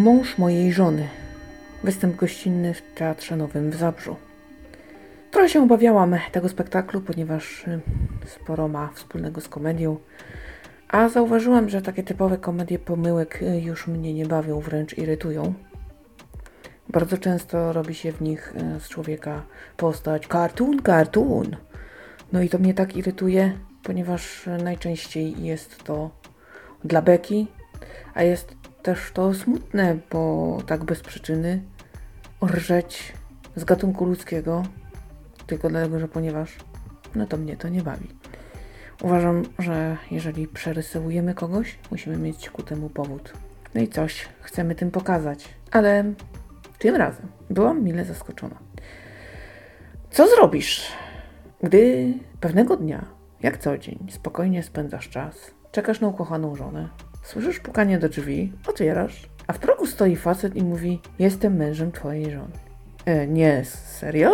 Mąż mojej żony. Występ gościnny w Teatrze Nowym w Zabrzu. Trochę się obawiałam tego spektaklu, ponieważ y, sporo ma wspólnego z komedią. A zauważyłam, że takie typowe komedie pomyłek y, już mnie nie bawią, wręcz irytują. Bardzo często robi się w nich y, z człowieka postać cartoon, cartoon. No i to mnie tak irytuje, ponieważ najczęściej jest to dla beki, a jest też to smutne, bo tak bez przyczyny rżeć z gatunku ludzkiego, tylko dlatego, że ponieważ no to mnie to nie bawi. Uważam, że jeżeli przerysowujemy kogoś, musimy mieć ku temu powód. No i coś chcemy tym pokazać. Ale tym razem byłam mile zaskoczona. Co zrobisz, gdy pewnego dnia, jak co dzień, spokojnie spędzasz czas, czekasz na ukochaną żonę, słyszysz pukanie do drzwi, otwierasz, a w progu stoi facet i mówi: Jestem mężem twojej żony. E, nie, serio?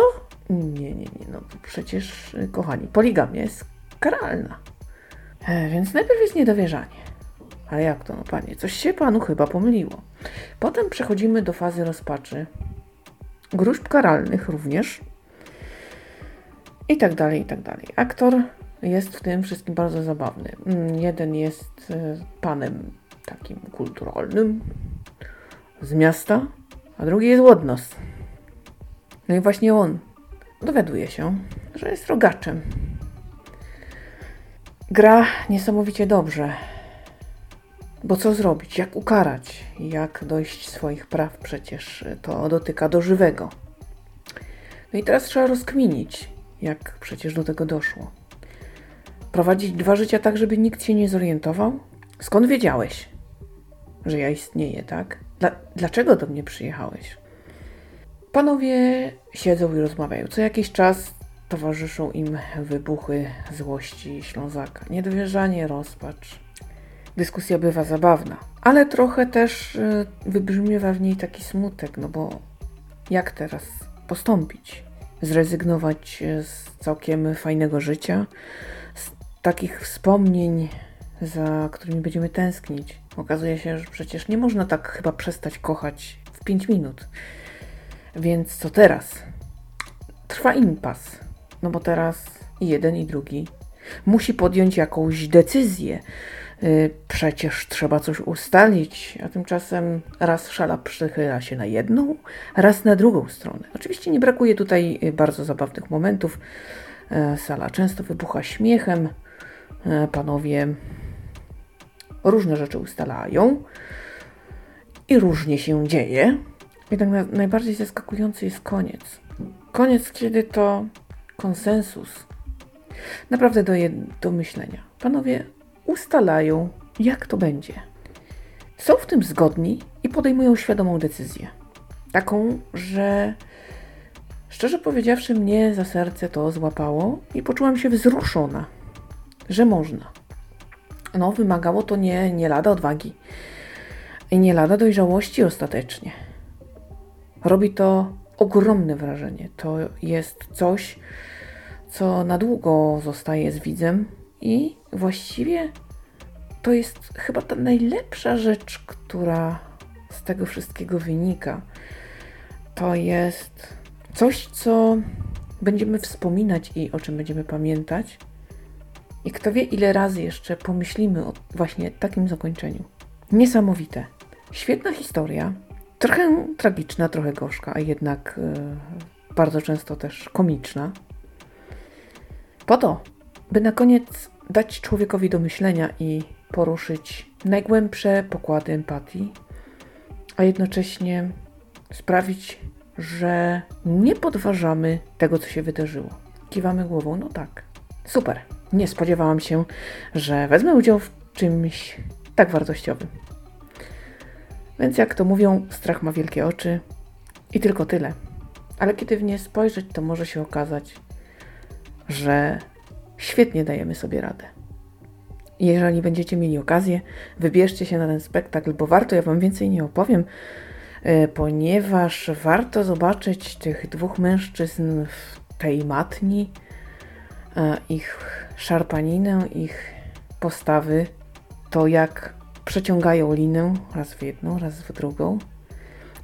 Nie, nie, nie, no przecież, y, kochani, poligamia jest karalna. E, więc najpierw jest niedowierzanie. Ale jak to, no panie, coś się panu chyba pomyliło. Potem przechodzimy do fazy rozpaczy, gruźb karalnych również i tak dalej, i tak dalej. Aktor jest w tym wszystkim bardzo zabawny. Mm, Jeden jest e, panem takim kulturalnym z miasta, a drugi jest łodnos. No i właśnie on dowiaduje się, że jest rogaczem. Gra niesamowicie dobrze. Bo co zrobić? Jak ukarać? Jak dojść swoich praw? Przecież to dotyka do żywego. No i teraz trzeba rozkminić, jak przecież do tego doszło. Prowadzić dwa życia tak, żeby nikt się nie zorientował? Skąd wiedziałeś, że ja istnieję, tak? Dla, dlaczego do mnie przyjechałeś? Panowie siedzą i rozmawiają. Co jakiś czas towarzyszą im wybuchy złości Ślązaka. Niedowierzanie, rozpacz. Dyskusja bywa zabawna, ale trochę też y, wybrzmiewa w niej taki smutek, no bo jak teraz postąpić? Zrezygnować y, z całkiem fajnego życia, takich wspomnień, za którymi będziemy tęsknić. Okazuje się, że przecież nie można tak chyba przestać kochać w 5 minut. Więc co teraz? Trwa impas. No bo teraz i jeden, i drugi musi podjąć jakąś decyzję. Yy, Przecież trzeba coś ustalić, a tymczasem raz szala przychyla się na jedną, raz na drugą stronę. Oczywiście nie brakuje tutaj y, bardzo zabawnych momentów. E, Sala często wybucha śmiechem. E, Panowie różne rzeczy ustalają i różnie się dzieje. Jednak na, najbardziej zaskakujący jest koniec. Koniec, kiedy to konsensus. Naprawdę do, jed- do myślenia. Panowie ustalają, jak to będzie. Są w tym zgodni i podejmują świadomą decyzję. Taką, że szczerze powiedziawszy, mnie za serce to złapało i poczułam się wzruszona, że można. No, wymagało to nie, nie lada odwagi i nie lada dojrzałości ostatecznie. Robi to ogromne wrażenie. To jest coś, co na długo zostaje z widzem i właściwie to jest chyba ta najlepsza rzecz, która z tego wszystkiego wynika. To jest coś, co będziemy wspominać i o czym będziemy pamiętać. I kto wie, ile razy jeszcze pomyślimy o właśnie takim zakończeniu. Niesamowite. Świetna historia. Trochę tragiczna, trochę gorzka, a jednak e, bardzo często też komiczna. Po to, by na koniec dać człowiekowi do myślenia i poruszyć najgłębsze pokłady empatii, a jednocześnie sprawić, że nie podważamy tego, co się wydarzyło. Kiwamy głową, no tak. Super. Nie spodziewałam się, że wezmę udział w czymś tak wartościowym. Więc jak to mówią, strach ma wielkie oczy i tylko tyle. Ale kiedy w nie spojrzeć, to może się okazać, że świetnie dajemy sobie radę. Jeżeli będziecie mieli okazję, wybierzcie się na ten spektakl, bo warto, ja Wam więcej nie opowiem, e, ponieważ warto zobaczyć tych dwóch mężczyzn w tej matni, ich szarpaninę, ich postawy, to jak przeciągają linę raz w jedną, raz w drugą.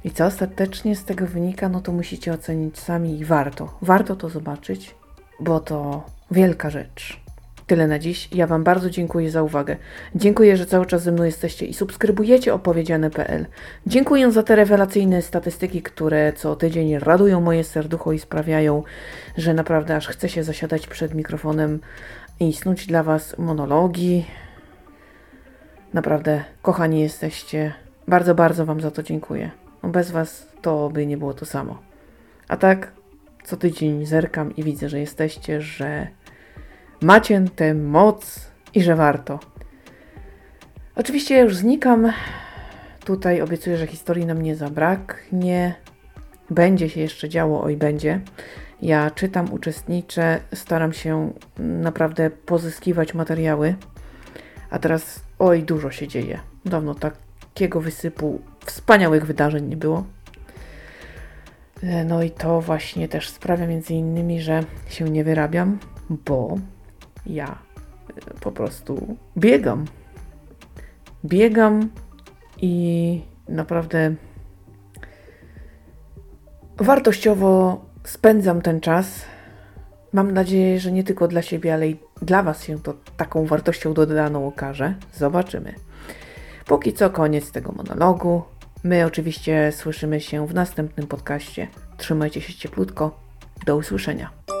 I co ostatecznie z tego wynika, no to musicie ocenić sami i warto. Warto to zobaczyć, bo to wielka rzecz. Tyle na dziś. Ja Wam bardzo dziękuję za uwagę. Dziękuję, że cały czas ze mną jesteście i subskrybujecie opowiedziane.pl. Dziękuję za te rewelacyjne statystyki, które co tydzień radują moje serducho i sprawiają, że naprawdę aż chce się zasiadać przed mikrofonem i snuć dla Was monologi. Naprawdę, kochani jesteście. Bardzo, bardzo Wam za to dziękuję. No Bez Was to by nie było to samo. A tak, co tydzień zerkam i widzę, że jesteście, że macie tę moc i że warto. Oczywiście ja już znikam. Tutaj obiecuję, że historii nam nie zabraknie. Będzie się jeszcze działo, oj będzie. Ja czytam, uczestniczę, staram się naprawdę pozyskiwać materiały. A teraz, oj, dużo się dzieje. Dawno takiego wysypu wspaniałych wydarzeń nie było. E, No i to właśnie też sprawia między innymi, że się nie wyrabiam, bo ja e, po prostu biegam. Biegam i naprawdę wartościowo spędzam ten czas. Mam nadzieję, że nie tylko dla siebie, ale i dla Was się to taką wartością dodaną okaże. Zobaczymy. Póki co koniec tego monologu. My oczywiście słyszymy się w następnym podcaście. Trzymajcie się cieplutko. Do usłyszenia.